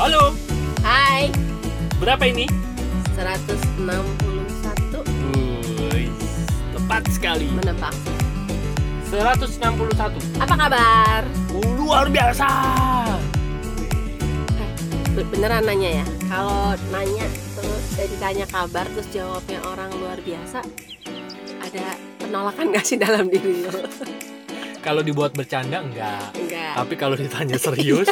Halo, Hai, berapa ini? 161 Wih, tepat sekali. menebak. 161. Apa kabar? Uh, luar biasa. Be- Beneran nanya ya? Kalau nanya terus eh, ditanya kabar terus jawabnya orang luar biasa, ada penolakan gak sih dalam diri lo? Kalau dibuat bercanda enggak. Enggak. Tapi kalau ditanya serius,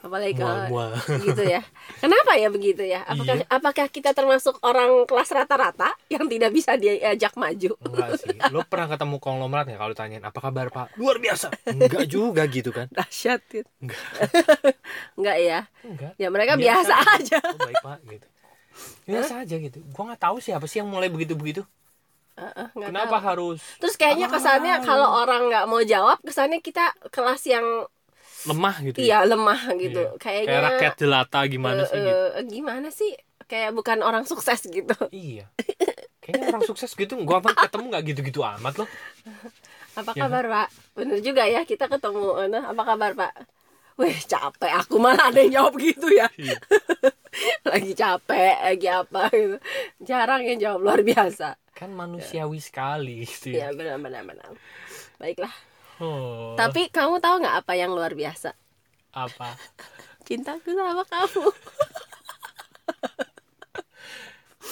Apalagi mual, kalau mual. gitu ya. Kenapa ya begitu ya? Apakah Iya. apakah kita termasuk orang kelas rata-rata yang tidak bisa diajak maju? Enggak sih. Lo pernah ketemu konglomerat nggak kalau ditanyain apa kabar pak? Luar biasa. Enggak juga gitu kan? Dahsyat gitu. Enggak. Enggak ya? Enggak. Ya mereka biasa, aja. Oh, baik pak gitu. Biasa aja gitu. Gua nggak tahu siapa sih yang mulai begitu-begitu. Heeh, nggak Kenapa tahu. harus Terus kayaknya Ah. kesannya kalau orang nggak mau jawab, kesannya kita kelas yang lemah gitu? ya? iya lemah gitu. Iya. Kayaknya Kayak rakyat jelata gimana eh, sih gitu? eh, gimana sih? Kayak bukan orang sukses gitu. Iya. Kayaknya orang sukses gitu, gua apa ketemu nggak gitu-gitu amat loh. Apa Ya. kabar Pak? Bener juga ya kita ketemu. Nah, apa kabar Pak? Wih capek aku malah ada yang jawab gitu ya. Iya. lagi capek, lagi apa gitu. Jarang yang jawab luar biasa. Kan manusiawi sekali gitu ya. Ya benar benar benar. Baiklah. Oh, Tapi kamu tahu nggak apa yang luar biasa? apa? Cintaku sama kamu.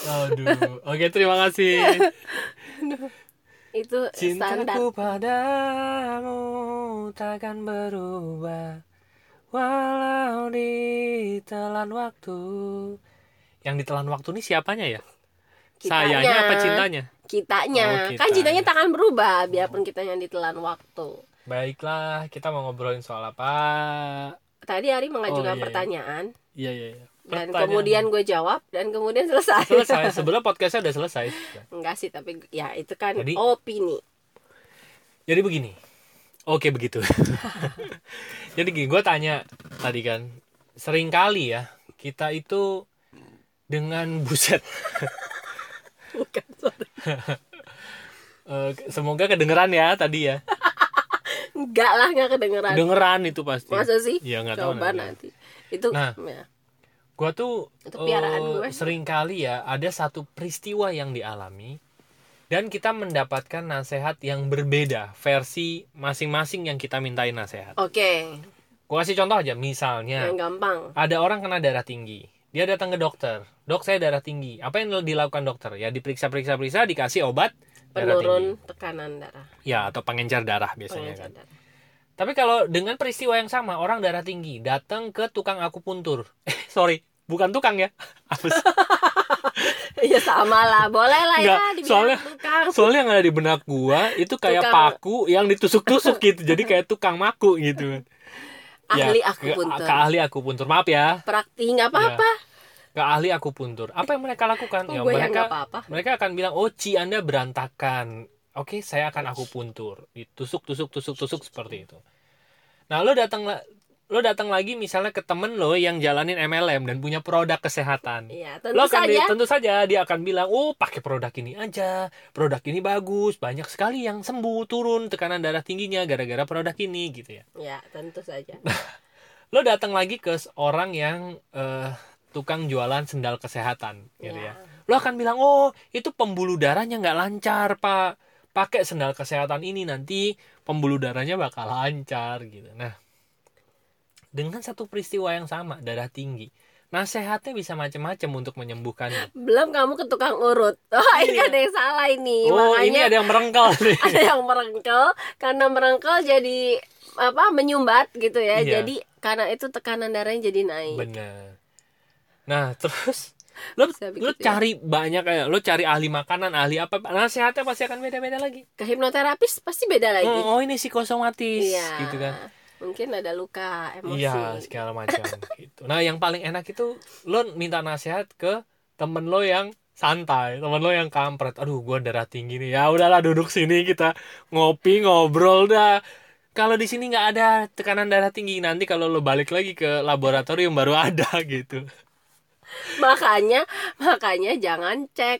Aduh. Oke, terima kasih. Itu standar. Cintaku padamu takkan berubah walau ditelan waktu. Yang ditelan waktu ini siapanya ya? Kitanya. Sayanya apa cintanya? kitanya Oh, kan kitanya. cintanya tak akan berubah biarpun kita yang ditelan waktu Baiklah, kita mau ngobrolin soal apa? tadi Ari mengajukan Oh, iya. pertanyaan Iya, iya, iya. dan kemudian gue jawab dan kemudian selesai selesai. Sebenarnya podcastnya udah selesai. enggak sih tapi ya itu kan Jadi- opini Jadi begini. Oke begitu. Jadi gini, gue tanya tadi kan, sering kali ya kita itu dengan buset. bukan sorry. Eh, semoga kedengeran ya tadi ya. enggak lah enggak kedengeran Kedengeran itu pasti. masa sih Iya nggak tahu. coba nanti. nanti itu Nah. ya. Gue tuh Itu piaraan eh, gue. sering kali ya ada satu peristiwa yang dialami dan kita mendapatkan nasihat yang berbeda versi masing-masing yang kita mintain nasihat. oke Gue kasih contoh aja, misalnya. yang gampang ada orang kena darah tinggi dia datang ke dokter. Dok saya darah tinggi. Apa yang dilakukan dokter? Ya diperiksa periksa periksa dikasih obat penurun tekanan darah. Ya atau pengencer darah biasanya pengencer kan. darah. tapi kalau dengan peristiwa yang sama orang darah tinggi datang ke tukang akupuntur. Eh sorry bukan tukang ya. Apa? Iya sama lah, boleh lah ya Nggak, dibilang soalnya- tukang. soalnya yang ada di benak gua itu kayak Tukang- paku yang ditusuk-tusuk gitu. Jadi kayak tukang maku gitu. kan Ahli Ya, akupuntur. ke, ke ahli akupuntur. Maaf ya. Praktik nggak apa-apa. ke ahli akupuntur. Apa yang mereka lakukan? Oh, ya mereka nggak apa-apa. mereka akan bilang oh ci anda berantakan. Oke saya akan akupuntur. Ditusuk tusuk tusuk tusuk seperti itu. Nah lo datang lo datang lagi misalnya ke temen lo yang jalanin MLM dan punya produk kesehatan. Lo tentu akan di- saja. tentu saja dia akan bilang oh pakai produk ini aja. Produk ini bagus. Banyak sekali yang sembuh turun tekanan darah tingginya gara-gara produk ini gitu ya. Ya, tentu saja. lo datang lagi ke orang yang eh, tukang jualan sendal kesehatan gitu ya Ya. lo akan bilang oh itu pembuluh darahnya nggak lancar pak. Pakai sendal kesehatan ini nanti pembuluh darahnya bakal lancar gitu. Nah dengan satu peristiwa yang sama darah tinggi nasehatnya bisa macam-macam untuk menyembuhkannya Belum kamu ke tukang urut. Oh, ini Iya. ada yang salah ini. oh Makanya ini ada yang merengkel nih ada yang merengkel karena merengkel jadi apa menyumbat gitu ya. Iya. Jadi karena itu tekanan darahnya jadi naik. bener nah terus lo lo begitu ya. cari banyak kayak lo cari ahli makanan ahli apa nasehatnya pasti akan beda-beda lagi Ke hipnoterapis pasti beda lagi. oh, oh, ini psikosomatis Iya. gitu kan Mungkin ada luka emosi. Iya, segala macam gitu. Nah, yang paling enak itu lo minta nasihat ke temen lo yang santai, temen lo yang kampret. Aduh, gua darah tinggi nih. Ya udahlah duduk sini kita ngopi, ngobrol dah. Kalau di sini nggak ada tekanan darah tinggi, nanti kalau lo balik lagi ke laboratorium baru ada gitu. Makanya makanya jangan cek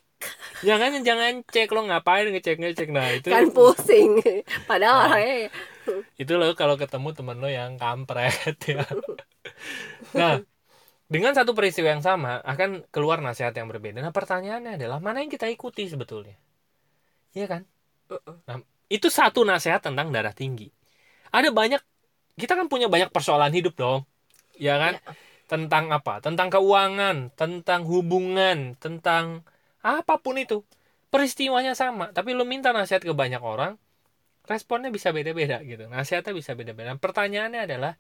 Jangan jangan cek lo ngapain ngecek ngecek. Nah, itu kan pusing. Padahal Nah. orangnya itu lo kalau ketemu temen lo yang kampret ya. Nah dengan satu peristiwa yang sama akan keluar nasihat yang berbeda. Nah pertanyaannya adalah mana yang kita ikuti sebetulnya? Iya kan? Nah, itu satu nasihat tentang darah tinggi. Ada banyak kita kan punya banyak persoalan hidup dong ya kan? Ya. tentang apa? Tentang keuangan tentang hubungan tentang apa pun itu. Peristiwanya sama tapi lu minta nasihat ke banyak orang responnya bisa beda-beda gitu. Nasihatnya bisa beda-beda. Pertanyaannya adalah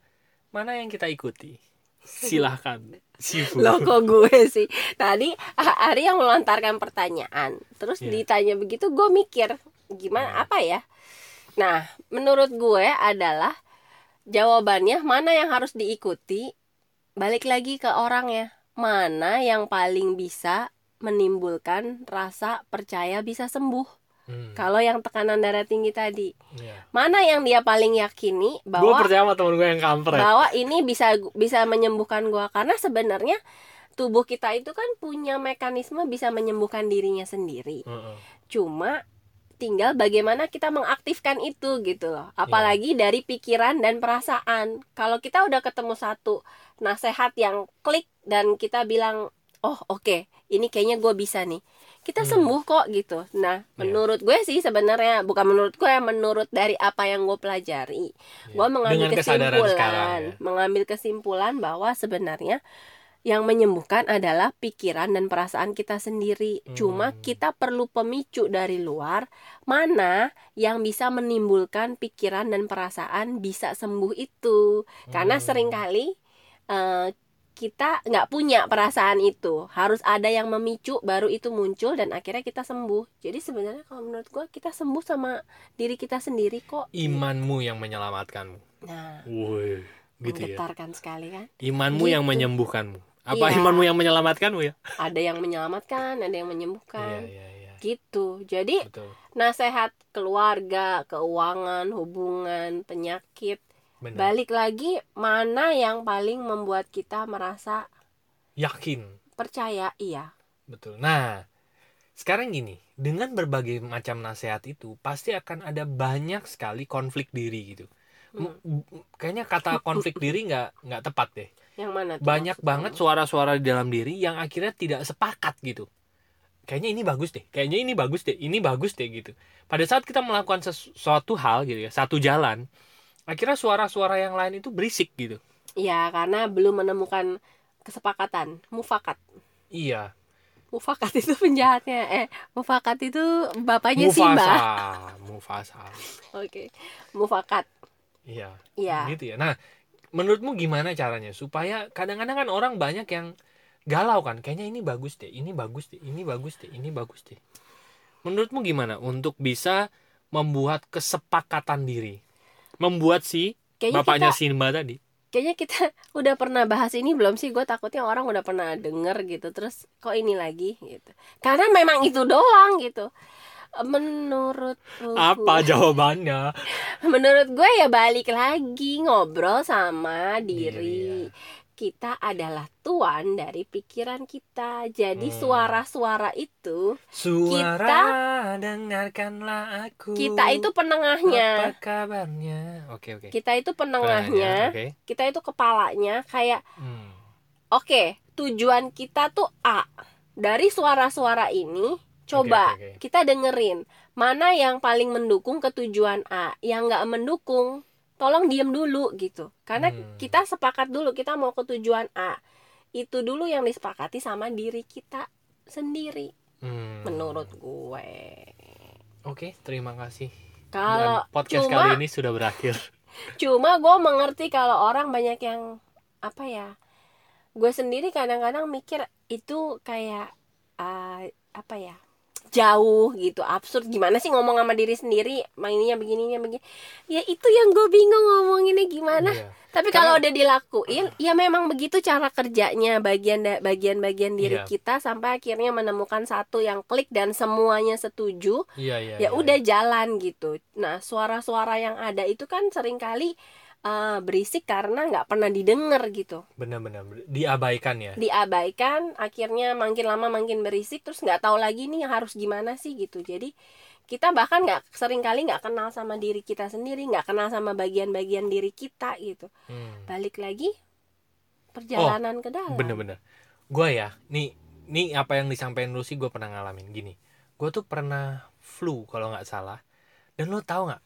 mana yang kita ikuti? Silahkan Sifu Loh kok gue sih? Tadi Ari yang melontarkan pertanyaan. Terus Iya. ditanya begitu gue mikir Gimana Nah. apa ya? Nah menurut gue adalah Jawabannya mana yang harus diikuti? Balik lagi ke orangnya. Mana yang paling bisa menimbulkan rasa percaya bisa sembuh Hmm, Kalau yang tekanan darah tinggi tadi iya. Mana yang dia paling yakini gue bahwa percaya sama temen gue yang kampret bahwa ini bisa bisa menyembuhkan gua karena sebenarnya tubuh kita itu kan punya mekanisme bisa menyembuhkan dirinya sendiri. Heeh. Cuma tinggal bagaimana kita mengaktifkan itu gitu loh. Apalagi dari pikiran dan perasaan. Kalau kita udah ketemu satu nasehat yang klik dan kita bilang, "Oh, oke, ini kayaknya gue bisa nih." Kita Hmm. sembuh kok gitu. Nah, Iya. menurut gue sih sebenarnya bukan menurut gue, menurut dari apa yang gue pelajari, Iya. gue mengambil Dengan kesimpulan sekarang ya. mengambil kesimpulan bahwa sebenarnya yang menyembuhkan adalah pikiran dan perasaan kita sendiri cuma Hmm. kita perlu pemicu dari luar mana yang bisa menimbulkan pikiran dan perasaan bisa sembuh itu karena Hmm. sering kali eh, kita nggak punya perasaan itu. Harus ada yang memicu baru itu muncul dan akhirnya kita sembuh. Jadi sebenarnya kalau menurut gua kita sembuh sama diri kita sendiri kok. Imanmu yang menyelamatkanmu. Nah Woi, gitu ya. menggetarkan sekali kan? Imanmu yang Gitu. menyembuhkanmu. Apa Iya. imanmu yang menyelamatkanmu ya? Ada yang menyelamatkan ada yang menyembuhkan. Iya iya gitu. Jadi betul. nasehat keluarga keuangan hubungan penyakit benar balik lagi mana yang paling membuat kita merasa yakin? percaya? Iya. Betul. Nah sekarang gini dengan berbagai macam nasihat itu pasti akan ada banyak sekali konflik diri gitu. M- m- kayaknya kata konflik diri nggak nggak tepat deh. Yang mana tuh banyak maksudnya? banget suara-suara di dalam diri yang akhirnya tidak sepakat gitu. Kayaknya ini bagus deh kayaknya ini bagus deh ini bagus deh gitu. Pada saat kita melakukan sesuatu hal gitu ya satu jalan akhirnya suara-suara yang lain itu berisik gitu. Ya karena belum menemukan kesepakatan. Mufakat. Iya. Mufakat itu penjahatnya. Eh mufakat itu bapaknya Mufasa Simba Mufasa. Oke mufakat. Iya ya gitu ya. Nah menurutmu gimana caranya supaya kadang-kadang kan orang banyak yang galau kan? Kayaknya ini bagus deh ini bagus deh ini bagus deh ini bagus deh. Menurutmu gimana untuk bisa membuat kesepakatan diri membuat si kayaknya bapaknya kita Simba tadi. Kayaknya kita udah pernah bahas ini belum sih? Gue takutnya orang udah pernah denger gitu. Terus kok ini lagi gitu. Karena memang itu doang gitu. Menurut apa jawabannya? Menurut gue ya balik lagi ngobrol sama diri Diri, ya. Kita adalah tuan dari pikiran kita jadi Hmm. suara-suara itu suara dengarkanlah aku kita itu penengahnya apa kabarnya oke oke kita itu penengahnya oke kita itu kepalanya kayak Hmm. Oke, tujuan kita tuh A. Dari suara-suara ini, coba oke, oke. kita dengerin mana yang paling mendukung ke tujuan A, yang nggak mendukung, tolong diem dulu gitu. Karena Hmm. kita sepakat dulu kita mau ke tujuan A. Itu dulu yang disepakati sama diri kita sendiri, Hmm. menurut gue. Oke, terima kasih. Kalau Dan podcast cuma kali ini sudah berakhir. cuma gue mengerti kalau orang banyak yang apa ya gue sendiri kadang-kadang mikir itu kayak ah, apa ya jauh gitu absurd gimana sih ngomong sama diri sendiri mainnya begininya begini ya itu yang gue bingung ngomonginnya gimana Iya. tapi kalau udah dilakuin ya memang begitu cara kerjanya bagian bagian-bagian diri Iya. kita sampai akhirnya menemukan satu yang klik dan semuanya setuju Iya, iya. ya iya, udah iya. jalan gitu. Nah suara-suara yang ada itu kan sering kali eh, berisik karena nggak pernah didengar gitu, Benar-benar diabaikan ya. diabaikan, akhirnya makin lama makin berisik, terus nggak tahu lagi nih harus gimana sih gitu. Jadi kita bahkan nggak sering kali nggak kenal sama diri kita sendiri, nggak kenal sama bagian-bagian diri kita gitu. Hmm. Balik lagi perjalanan ke dalam bener-bener gue ya nih nih apa yang disampaikan Lucy gue pernah ngalamin gini gue tuh pernah flu kalau nggak salah dan lo tau nggak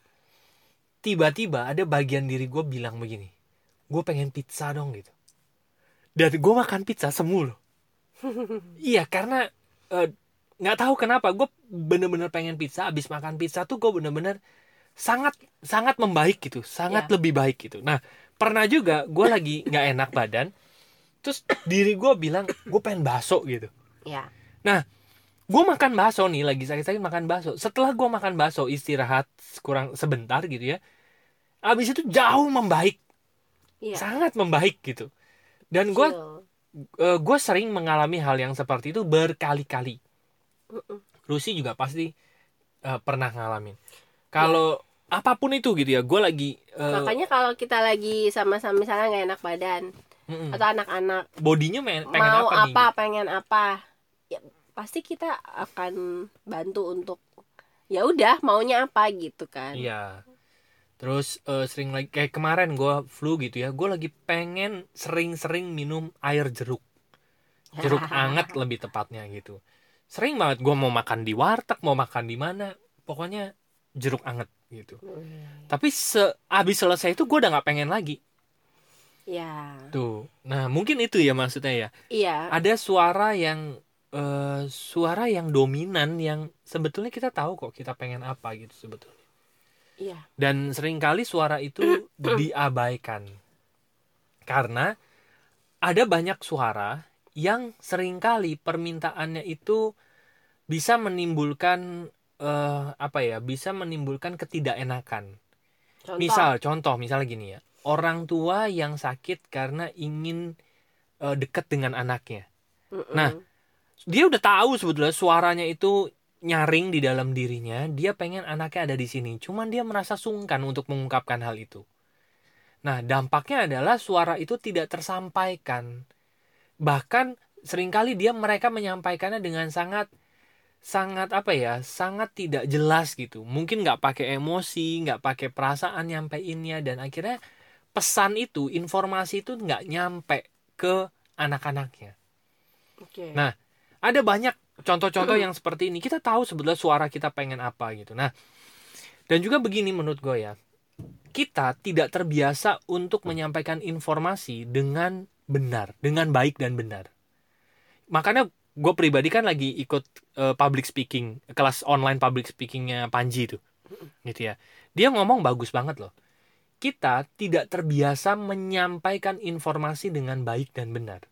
tiba-tiba ada bagian diri gue bilang begini gue pengen pizza dong gitu. Dan gue makan pizza semu loh. Iya karena eh, nggak tahu kenapa gue bener-bener pengen pizza abis makan pizza tuh gue bener-bener sangat sangat membaik gitu sangat Ya. lebih baik gitu. Nah pernah juga gue lagi nggak enak badan terus diri gue bilang gue pengen bakso gitu. Ya gue makan bakso nih lagi sakit-sakit makan bakso. Setelah gue makan bakso istirahat kurang sebentar gitu ya abis itu jauh membaik. Iya. Sangat membaik gitu. Dan gue Betul. gue sering mengalami hal yang seperti itu berkali-kali. Mm-mm. Lucy juga pasti eh, pernah ngalamin. Kalau apa pun itu gitu ya gue lagi eh, makanya kalau kita lagi sama-sama misalnya nggak enak badan mm-mm. atau anak-anak bodinya pengen mau apa, apa, nih pengen apa ya pasti kita akan bantu untuk ya udah maunya apa gitu kan. Iya terus eh, sering lagi kayak kemarin gue flu gitu ya gue lagi pengen sering-sering minum air jeruk. Jeruk anget lebih tepatnya gitu. Sering banget gue mau makan di warteg mau makan di mana pokoknya jeruk anget gitu. Tapi se abis selesai itu gue udah nggak pengen lagi. Ya tuh. Nah mungkin itu ya maksudnya ya. Iya. Ada suara yang eh, suara yang dominan yang sebetulnya kita tahu kok kita pengen apa gitu sebetulnya iya. Dan sering kali suara itu diabaikan. Karena ada banyak suara yang sering kali permintaannya itu bisa menimbulkan eh, apa ya bisa menimbulkan ketidakenakan. Contoh. Misal contoh misal gini ya. Orang tua yang sakit karena ingin eh, dekat dengan anaknya. Mm-mm. nah, dia udah tahu sebetulnya suaranya itu nyaring di dalam dirinya dia pengen anaknya ada di sini. Cuman dia merasa sungkan untuk mengungkapkan hal itu. Nah dampaknya adalah suara itu tidak tersampaikan. Bahkan sering kali dia mereka menyampaikannya dengan sangat sangat apa ya sangat tidak jelas gitu. Mungkin nggak pakai emosi nggak pakai perasaan nyampeinnya dan akhirnya pesan itu informasi itu nggak nyampe ke anak-anaknya. Oke. Nah, ada banyak contoh-contoh yang seperti ini. Kita tahu sebetulnya suara kita pengen apa gitu. Nah, dan juga begini menurut gue ya. Kita tidak terbiasa untuk menyampaikan informasi dengan benar, dengan baik dan benar. Makanya gue pribadi kan lagi ikut eh, public speaking, kelas online public speakingnya Panji itu. Gitu ya. Dia ngomong bagus banget loh. Kita tidak terbiasa menyampaikan informasi dengan baik dan benar.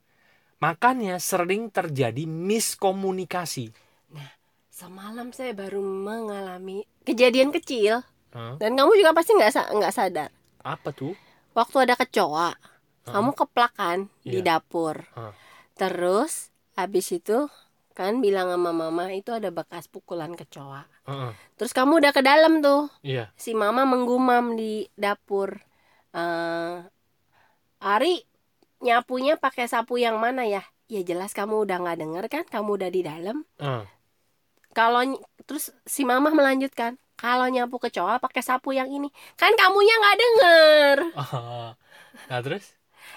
Makanya sering terjadi miskomunikasi. semalam saya baru mengalami kejadian kecil Hah? dan kamu juga pasti nggak nggak sadar Apa tuh? waktu ada kecoa kamu keplakan di Iya. dapur Hah. terus habis itu kan bilang sama mama itu ada bekas pukulan kecoa Heeh. terus kamu udah ke dalam tuh Iya. si mama menggumam di dapur eh Ari nyapunya pakai sapu yang mana ya? Ya jelas kamu udah nggak denger kan? Kamu udah di dalam. Heeh. kalau terus si mama melanjutkan kalau nyapu kecoa pakai sapu yang ini. Kan kamunya nggak denger. Nah terus?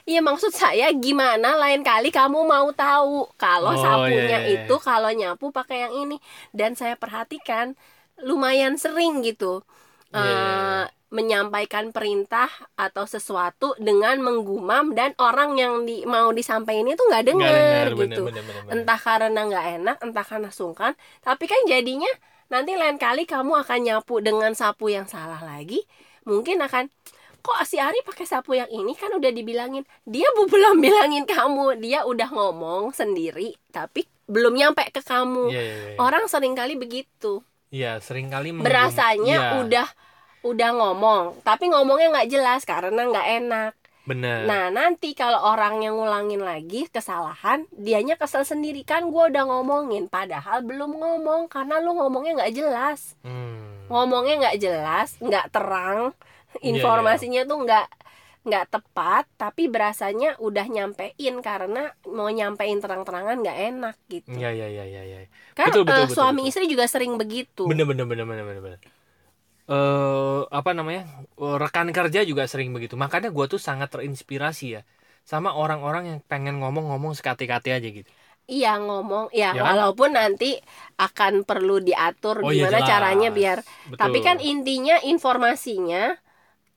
Iya maksud saya gimana? Lain kali kamu mau tahu kalau Oh, sapunya iya, iya, iya. itu kalau nyapu pakai yang ini. Dan saya perhatikan lumayan sering gitu. Iya, iya, iya. eh, menyampaikan perintah atau sesuatu dengan menggumam dan orang yang di, mau disampaikan itu nggak dengar gitu. bener, bener, bener, entah karena nggak enak entah karena sungkan tapi kan jadinya nanti lain kali kamu akan nyapu dengan sapu yang salah lagi mungkin akan kok si Ari pakai sapu yang ini? Kan udah dibilangin. Dia bu belum bilangin kamu. Dia udah ngomong sendiri tapi belum nyampe ke kamu. Iya, iya, iya. orang sering kali begitu. Iya, sering kali menggum- berasanya Iya, udah udah ngomong tapi ngomongnya nggak jelas karena nggak enak bener. Nah nanti kalau orang yang ngulangin lagi kesalahan Dianya kesel sendiri kan gue udah ngomongin Padahal belum ngomong Karena lu ngomongnya nggak jelas Hmm. Ngomongnya nggak jelas nggak terang Iya, Informasinya tuh nggak nggak tepat Tapi berasanya udah nyampein Karena mau nyampein terang-terangan nggak enak gitu Iya, iya, iya, iya, iya. Kan Betul, betul, eh, betul, suami betul. istri juga sering begitu Bener, bener, bener, bener, bener, bener. Eh, apa namanya? Eh, rekan kerja juga sering begitu. Makanya gue tuh sangat terinspirasi ya sama orang-orang yang pengen ngomong-ngomong sekati-kati aja gitu Iya ngomong ya, Ya kan? walaupun nanti akan perlu diatur Oh, iya, gimana jelas. caranya biar Betul. tapi kan intinya informasinya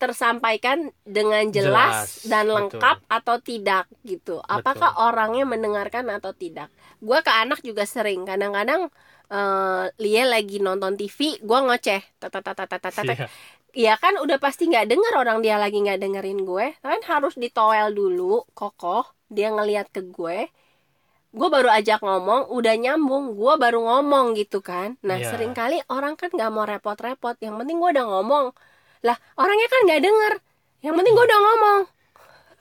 tersampaikan dengan jelas, Jelas, dan betul. lengkap atau tidak gitu. Apakah orangnya mendengarkan atau tidak? Gua ke anak juga sering kadang-kadang eh Lia lagi nonton TV, gua ngoceh, tatatatatatatata. Iya. Iya kan udah pasti nggak denger orang dia lagi nggak dengerin gue. Kan harus ditoel dulu kokoh. Dia ngeliat ke gue. Gue baru ajak ngomong udah nyambung. Gue baru ngomong gitu kan. Nah Iya. sering kali orang kan nggak mau repot-repot. Yang penting gue udah ngomong. Lah orangnya kan nggak denger. Yang penting gue udah ngomong.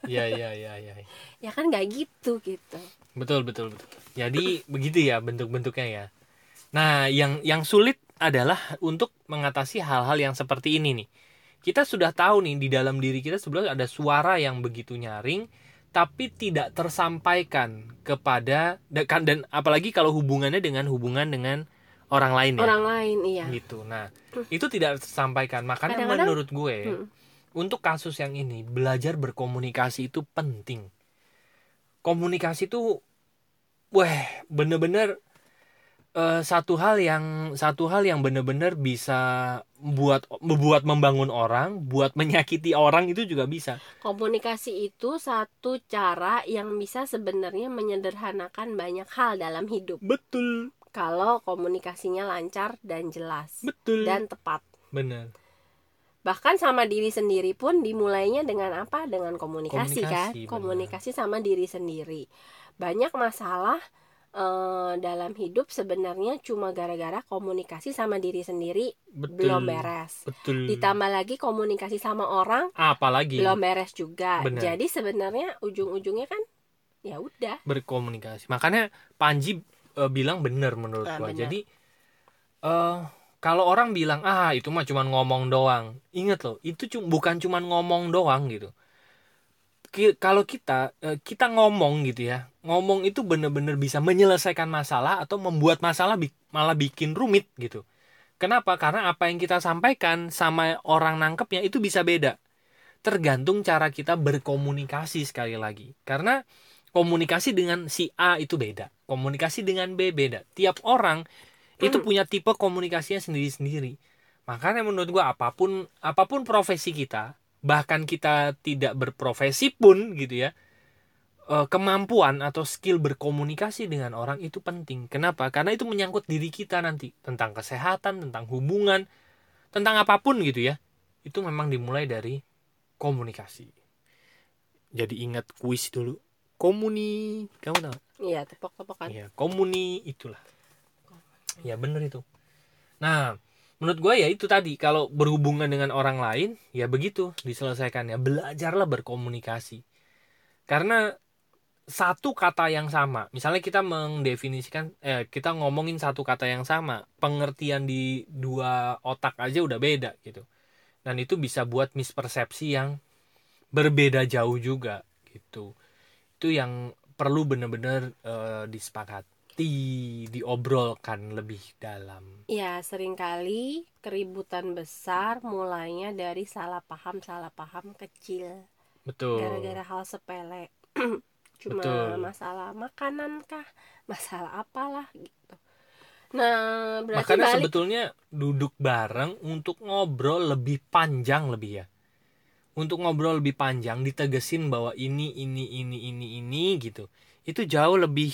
Iya iya iya iya. Ya kan nggak gitu gitu. Betul betul betul. Jadi begitu ya bentuk-bentuknya ya nah yang yang sulit adalah untuk mengatasi hal-hal yang seperti ini nih. Kita sudah tahu nih di dalam diri kita sebenarnya ada suara yang begitu nyaring tapi tidak tersampaikan kepada dan, kan- dan apalagi kalau hubungannya dengan hubungan dengan orang lain ya. Orang lain iya. Gitu. Nah itu tidak tersampaikan. Makanya Kadang-kadang- menurut gue Hmm. untuk kasus yang ini belajar berkomunikasi itu penting. Komunikasi itu wah bener-bener eh, satu hal yang satu hal yang bener-bener bisa buat membuat membangun orang buat menyakiti orang itu juga bisa. Komunikasi itu satu cara yang bisa sebenarnya menyederhanakan banyak hal dalam hidup. Betul. Kalau komunikasinya lancar dan jelas betul. dan tepat. Bener. Bahkan sama diri sendiri pun dimulainya dengan apa? Dengan komunikasi, kan? Komunikasi, benar. komunikasi sama diri sendiri. Banyak masalah eh, dalam hidup sebenarnya cuma gara-gara komunikasi sama diri sendiri betul belum beres betul ditambah lagi komunikasi sama orang apalagi belum beres juga Benar. jadi sebenarnya ujung-ujungnya kan ya udah berkomunikasi. Makanya Panji eh, bilang benar menurut Ah, gua. Jadi eh kalau orang bilang ah itu mah cuman ngomong doang. Ingat loh, itu cu- bukan cuman ngomong doang gitu. Ki- kalau kita eh, kita ngomong gitu ya. Ngomong itu bener-bener bisa menyelesaikan masalah atau membuat masalah bi- malah bikin rumit gitu. Kenapa? Karena apa yang kita sampaikan sama orang nangkepnya itu bisa beda. Tergantung cara kita berkomunikasi sekali lagi. Karena komunikasi dengan si A itu beda. Komunikasi dengan B beda. Tiap orang itu punya tipe komunikasinya sendiri-sendiri. Makanya menurut gua apa pun apa pun profesi kita, bahkan kita tidak berprofesi pun gitu ya. eh, kemampuan atau skill berkomunikasi dengan orang itu penting. Kenapa? Karena itu menyangkut diri kita nanti tentang kesehatan, tentang hubungan, tentang apa pun gitu ya. Itu memang dimulai dari komunikasi. Jadi ingat kuis dulu. Komuni, kamu tahu? iya tepok-tepokan Iya, komuni itulah. Ya bener itu. Nah, menurut gue ya itu tadi kalau berhubungan dengan orang lain ya begitu diselesaikannya. Belajarlah berkomunikasi. Karena satu kata yang sama, misalnya kita mendefinisikan eh kita ngomongin satu kata yang sama, pengertian di dua otak aja udah beda gitu. Dan itu bisa buat mispersepsi yang berbeda jauh juga gitu. Itu yang perlu benar-benar eh, disepakati, diobrolkan lebih dalam. Ya, sering kali keributan besar mulainya dari salah paham salah paham kecil Betul. gara-gara hal sepele. Cuma Betul. masalah makanan kah, masalah apalah gitu. Nah, berarti Makanya balik sebetulnya duduk bareng untuk ngobrol lebih panjang lebih ya. Untuk ngobrol lebih panjang ditegesin bahwa ini ini ini ini ini gitu. Itu jauh lebih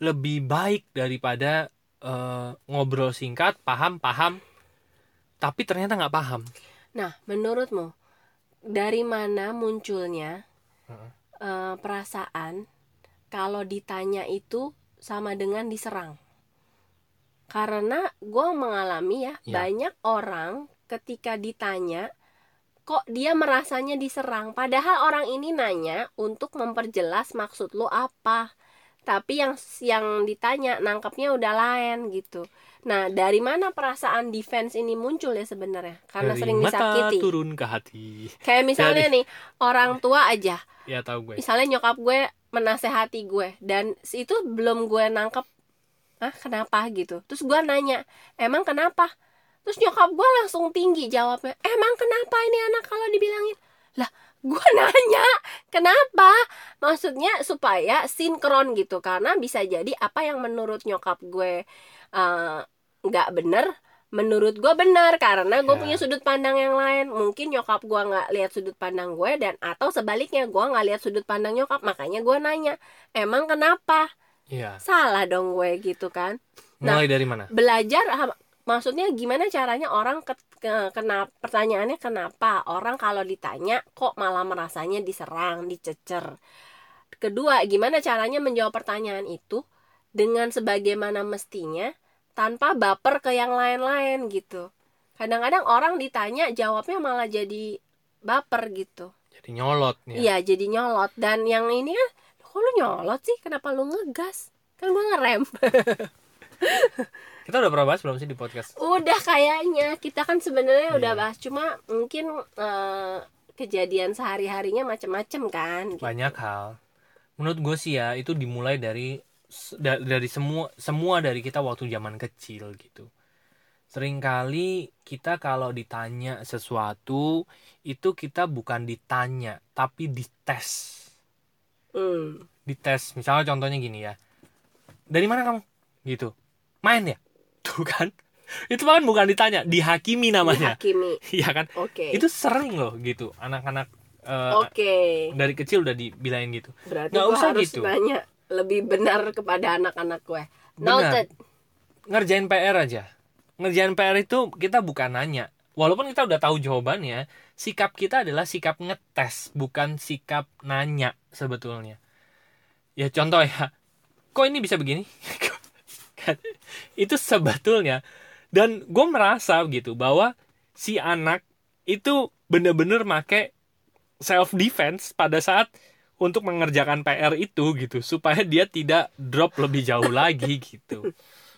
lebih baik daripada eh, ngobrol singkat, paham paham tapi ternyata nggak paham. Nah, menurutmu dari mana munculnya Heeh. eh, perasaan kalau ditanya itu sama dengan diserang? Karena gue mengalami ya, Ya. banyak orang ketika ditanya kok dia merasanya diserang, padahal orang ini nanya untuk memperjelas maksud lo apa. Tapi yang yang ditanya nangkepnya udah lain gitu. Nah, dari mana perasaan defense ini muncul ya sebenarnya? Karena Dari sering mata disakiti. turun ke hati. Kayak misalnya nih, orang tua aja, Ya tahu gue. misalnya nyokap gue menasehati gue dan itu belum gue nangkep, ah kenapa gitu. Terus gue nanya, emang kenapa? Terus nyokap gue langsung tinggi jawabnya, emang kenapa ini anak kalau dibilangin? Lah, gue nanya kenapa maksudnya supaya sinkron gitu karena bisa jadi apa yang menurut nyokap gue eh, nggak bener menurut gue benar karena gue Ya. punya sudut pandang yang lain mungkin nyokap gue nggak lihat sudut pandang gue dan atau sebaliknya gue nggak lihat sudut pandang nyokap makanya gue nanya emang kenapa Iya. salah dong gue gitu kan Nah, Mulai dari mana? belajar maksudnya gimana caranya orang ke, ke- kena pertanyaannya kenapa orang kalau ditanya kok malah merasanya diserang dicecer? Kedua gimana caranya menjawab pertanyaan itu dengan sebagaimana mestinya tanpa baper ke yang lain-lain gitu. Kadang-kadang orang ditanya jawabnya malah jadi baper gitu. Jadi nyolot nih. iya jadi nyolot. Dan yang ini kan kok lu nyolot sih? Kenapa lu ngegas? Kan gue ngerem Kita udah pernah bahas belum sih di podcast? Udah kayaknya kita kan sebenarnya udah Iya. bahas cuma mungkin eh, kejadian sehari-harinya macam-macam kan. gitu. Banyak hal. Menurut gue sih ya itu dimulai dari da- dari semua semua dari kita waktu zaman kecil gitu. Seringkali kita kalau ditanya sesuatu itu kita bukan ditanya tapi dites. Hmm. Dites. Misalnya contohnya gini ya. Dari mana kamu? Gitu. Main ya? Tuh kan. Itu kan bukan ditanya, dihakimi namanya. Dihakimi. Iya kan? Oke. Itu sering loh gitu. Anak-anak eh, Oke. dari kecil udah dibilangin gitu. Berarti nggak usah harus gitu. nanya lebih benar kepada anak-anak gue. Benar. Noted. Ngerjain PR aja. Ngerjain PR itu kita bukan nanya. Walaupun kita udah tahu jawabannya, sikap kita adalah sikap ngetes, bukan sikap nanya sebetulnya. Ya contoh ya, kok ini bisa begini? Kan, itu sebetulnya dan gue merasa gitu bahwa si anak itu bener-bener make self defense pada saat untuk mengerjakan PR itu gitu supaya dia tidak drop lebih jauh lagi gitu.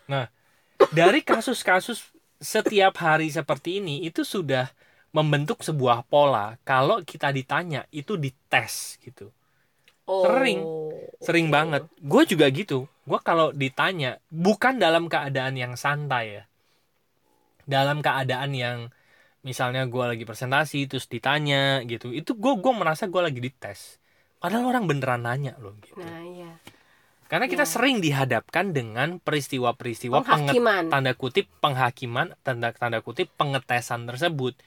Nah, dari kasus-kasus setiap hari seperti ini itu sudah membentuk sebuah pola. Kalau kita ditanya itu dites gitu. Oh. Sering. Sering oke. banget. Gue juga gitu. Gue kalau ditanya bukan dalam keadaan yang santai ya. Dalam keadaan yang misalnya gue lagi presentasi terus ditanya gitu. Itu gue gue merasa gue lagi dites. Padahal orang beneran nanya loh gitu. Nah, iya. Karena kita Ya. sering dihadapkan dengan peristiwa-peristiwa Penghakiman. tanda kutip penghakiman tanda tanda kutip pengetesan tersebut.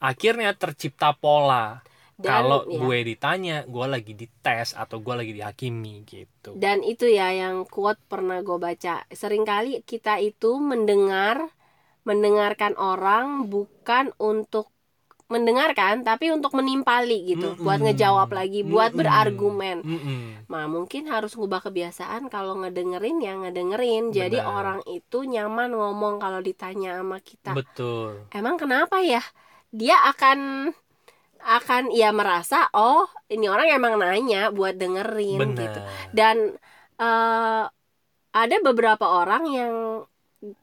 Akhirnya tercipta pola. Dan, Kalau ya. gue ditanya, gue lagi dites atau gue lagi dihakimi gitu. Dan itu ya yang quote pernah gue baca. Seringkali kita itu mendengar, mendengarkan orang bukan untuk mendengarkan, tapi untuk menimpali gitu, Mm-mm. buat ngejawab lagi, buat Mm-mm. berargumen. Mm-mm. Nah mungkin harus ngubah kebiasaan kalau ngedengerin ya ngedengerin. Jadi Benar. orang itu nyaman ngomong kalau ditanya sama kita. Betul. Emang kenapa ya? Dia akan akan ia merasa oh ini orang emang nanya buat dengerin Benar. gitu dan eh, ada beberapa orang yang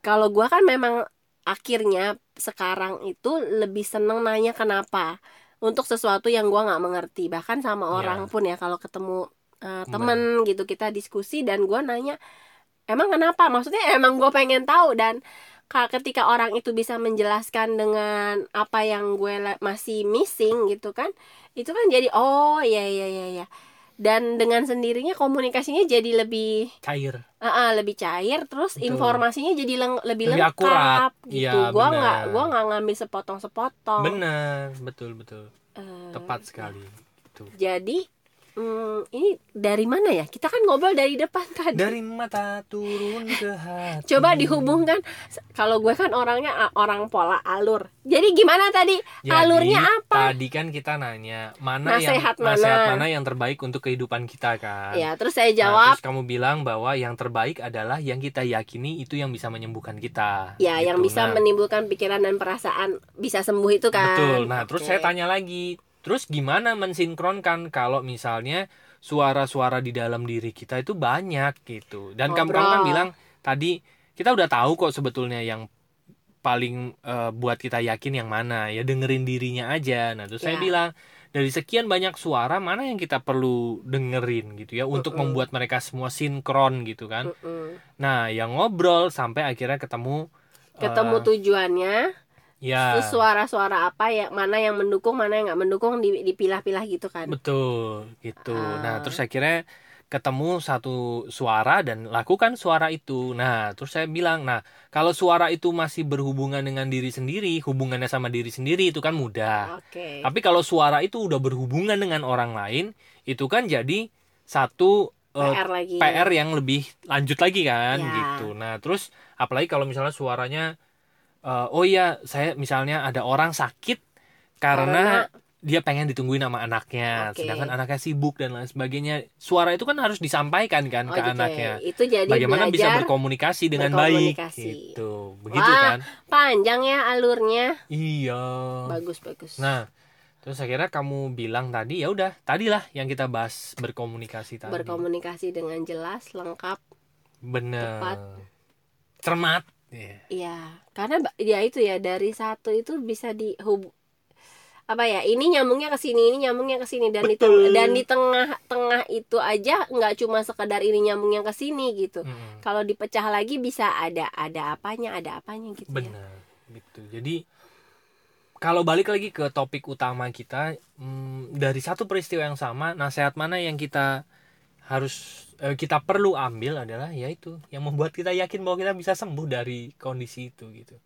kalau gua kan memang akhirnya sekarang itu lebih seneng nanya kenapa untuk sesuatu yang gua nggak mengerti bahkan sama Ya. orang pun ya kalau ketemu eh, temen gitu kita diskusi dan gua nanya emang kenapa maksudnya emang gua pengen tahu dan ketika orang itu bisa menjelaskan dengan apa yang gue masih missing gitu kan itu kan jadi oh iya iya iya iya dan dengan sendirinya komunikasinya jadi lebih Cair. ah, ah, lebih cair terus Betul. informasinya jadi leng- lebih, Lebih lengkap akurat. gitu gua benar. nggak gua nggak ngambil sepotong-sepotong Benar, betul betul. Eh, Tepat sekali. Gitu. jadi hmm, ini dari mana ya kita kan ngobrol dari depan tadi Dari mata turun ke hati. coba dihubungkan kalau gue kan orangnya orang pola alur jadi gimana tadi Jadi, alurnya apa Tadi kan kita nanya mana Nasihat yang nasihat mana? mana yang terbaik untuk kehidupan kita kan. ya terus saya Nah, jawab terus kamu bilang bahwa yang terbaik adalah yang kita yakini itu yang bisa menyembuhkan kita. ya yang Gitu. bisa Nah, menimbulkan pikiran dan perasaan bisa sembuh itu kan Betul. Nah, terus Oke. saya tanya lagi, terus gimana mensinkronkan kalau misalnya suara-suara di dalam diri kita itu banyak gitu. Dan kamu kan bilang tadi kita udah tahu kok sebetulnya yang paling eh, buat kita yakin yang mana ya dengerin dirinya aja. Nah, terus saya Ya. bilang dari sekian banyak suara mana yang kita perlu dengerin gitu ya untuk Mm-mm. membuat mereka semua sinkron gitu kan. Mm-mm. Nah, yang ngobrol sampai akhirnya ketemu ketemu tujuannya ya. Terus suara-suara apa ya mana yang mendukung mana yang nggak mendukung di- dipilah-pilah gitu kan? Betul gitu. Ah. nah terus akhirnya ketemu satu suara dan lakukan suara itu. Nah terus saya bilang nah kalau suara itu masih berhubungan dengan diri sendiri hubungannya sama diri sendiri itu kan mudah. Oke. Tapi kalau suara itu udah berhubungan dengan orang lain, itu kan jadi satu eh, PR lagi. PR yang lebih lanjut lagi kan? Ya. gitu. Nah, terus apalagi kalau misalnya suaranya eh, oh iya, saya misalnya ada orang sakit karena, dia pengen ditungguin sama anaknya, Oke. sedangkan anaknya sibuk dan lain sebagainya. Suara itu kan harus disampaikan kan Oh, ke gitu. anaknya. itu jadi Bagaimana bisa berkomunikasi dengan baik berkomunikasi. gitu. Begitu Wah. kan? panjang ya alurnya Iya. bagus bagus Nah, terus akhirnya kamu bilang tadi ya udah, tadilah yang kita bahas berkomunikasi tadi. berkomunikasi dengan jelas lengkap Bener. tepat. Cermat. Iya. Iya, karena ya itu ya dari satu itu bisa dihub apa ya ini nyambungnya ke sini ini nyambungnya ke sini dan Betul. teng- dan di tengah-tengah itu aja nggak cuma sekedar ini nyambungnya ke sini gitu Mm-mm. kalau dipecah lagi bisa ada ada apanya ada apanya gitu ya Bener. Gitu. Jadi kalau balik lagi ke topik utama kita hmm, dari satu peristiwa yang sama, nasihat mana yang kita harus kita perlu ambil adalah yaitu yang membuat kita yakin bahwa kita bisa sembuh dari kondisi itu gitu.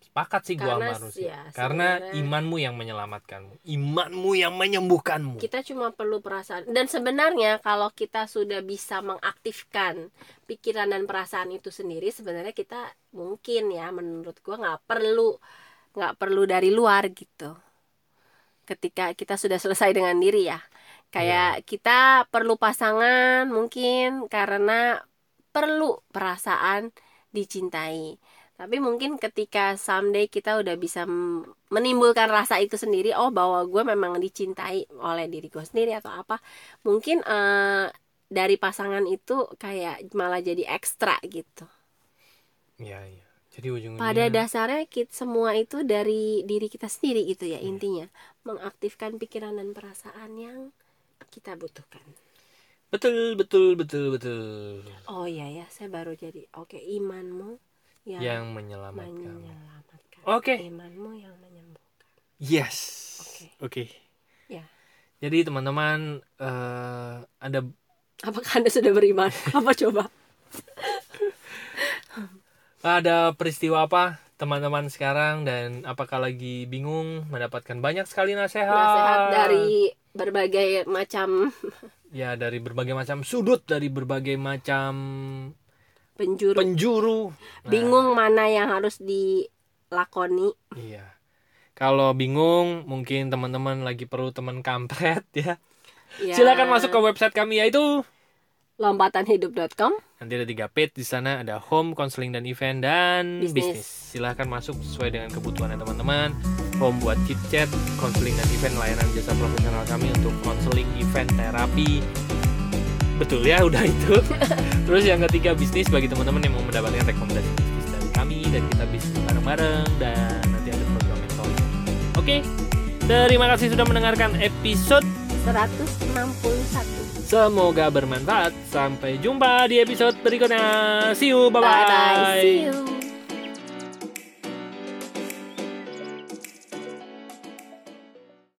Sepakat sih gua sama Rusi. ya, Karena imanmu yang menyelamatkanmu, imanmu yang menyembuhkanmu. kita cuma perlu perasaan dan sebenarnya kalau kita sudah bisa mengaktifkan pikiran dan perasaan itu sendiri sebenarnya kita mungkin ya menurut gua nggak perlu nggak perlu dari luar gitu ketika kita sudah selesai dengan diri ya kayak kita perlu pasangan mungkin karena perlu perasaan dicintai. Tapi mungkin ketika someday kita udah bisa menimbulkan rasa itu sendiri oh bahwa gue memang dicintai oleh diri gue sendiri atau apa mungkin eh, dari pasangan itu kayak malah jadi ekstra gitu. Iya, iya. Jadi ujung-ujungnya pada dasarnya kita semua itu dari diri kita sendiri gitu ya intinya. Mengaktifkan pikiran dan perasaan yang kita butuhkan betul betul betul betul oh iya ya saya baru jadi oke imanmu yang, yang menyelamatkan. menyelamatkan Oke. imanmu yang menyembuhkan Yes. Oke. Oke. Ya. Jadi teman-teman eh, ada apakah anda sudah beriman apa coba ada peristiwa apa teman-teman sekarang dan apakah lagi bingung mendapatkan banyak sekali nasihat, nasihat dari berbagai macam ya dari berbagai macam sudut dari berbagai macam penjuru. penjuru. Nah, bingung mana yang harus dilakoni. Iya. Kalau bingung mungkin teman-teman lagi perlu teman kampret ya. Ya, silakan masuk ke website kami yaitu lompatanhidup.com nanti ada tiga page di sana ada home counseling dan event dan Bisnis. bisnis. Silahkan masuk sesuai dengan kebutuhannya teman-teman. Home buat chit chat counseling dan event layanan jasa profesional kami untuk counseling event terapi. Betul ya udah itu. Terus yang ketiga bisnis. Bagi teman-teman yang mau mendapatkan rekomendasi bisnis dari kami dan kita bisnis bareng-bareng dan nanti ada program mentoring oke terima kasih sudah mendengarkan episode 161 Semoga bermanfaat. Sampai jumpa di episode berikutnya. See you. bye bye see Bye-bye. you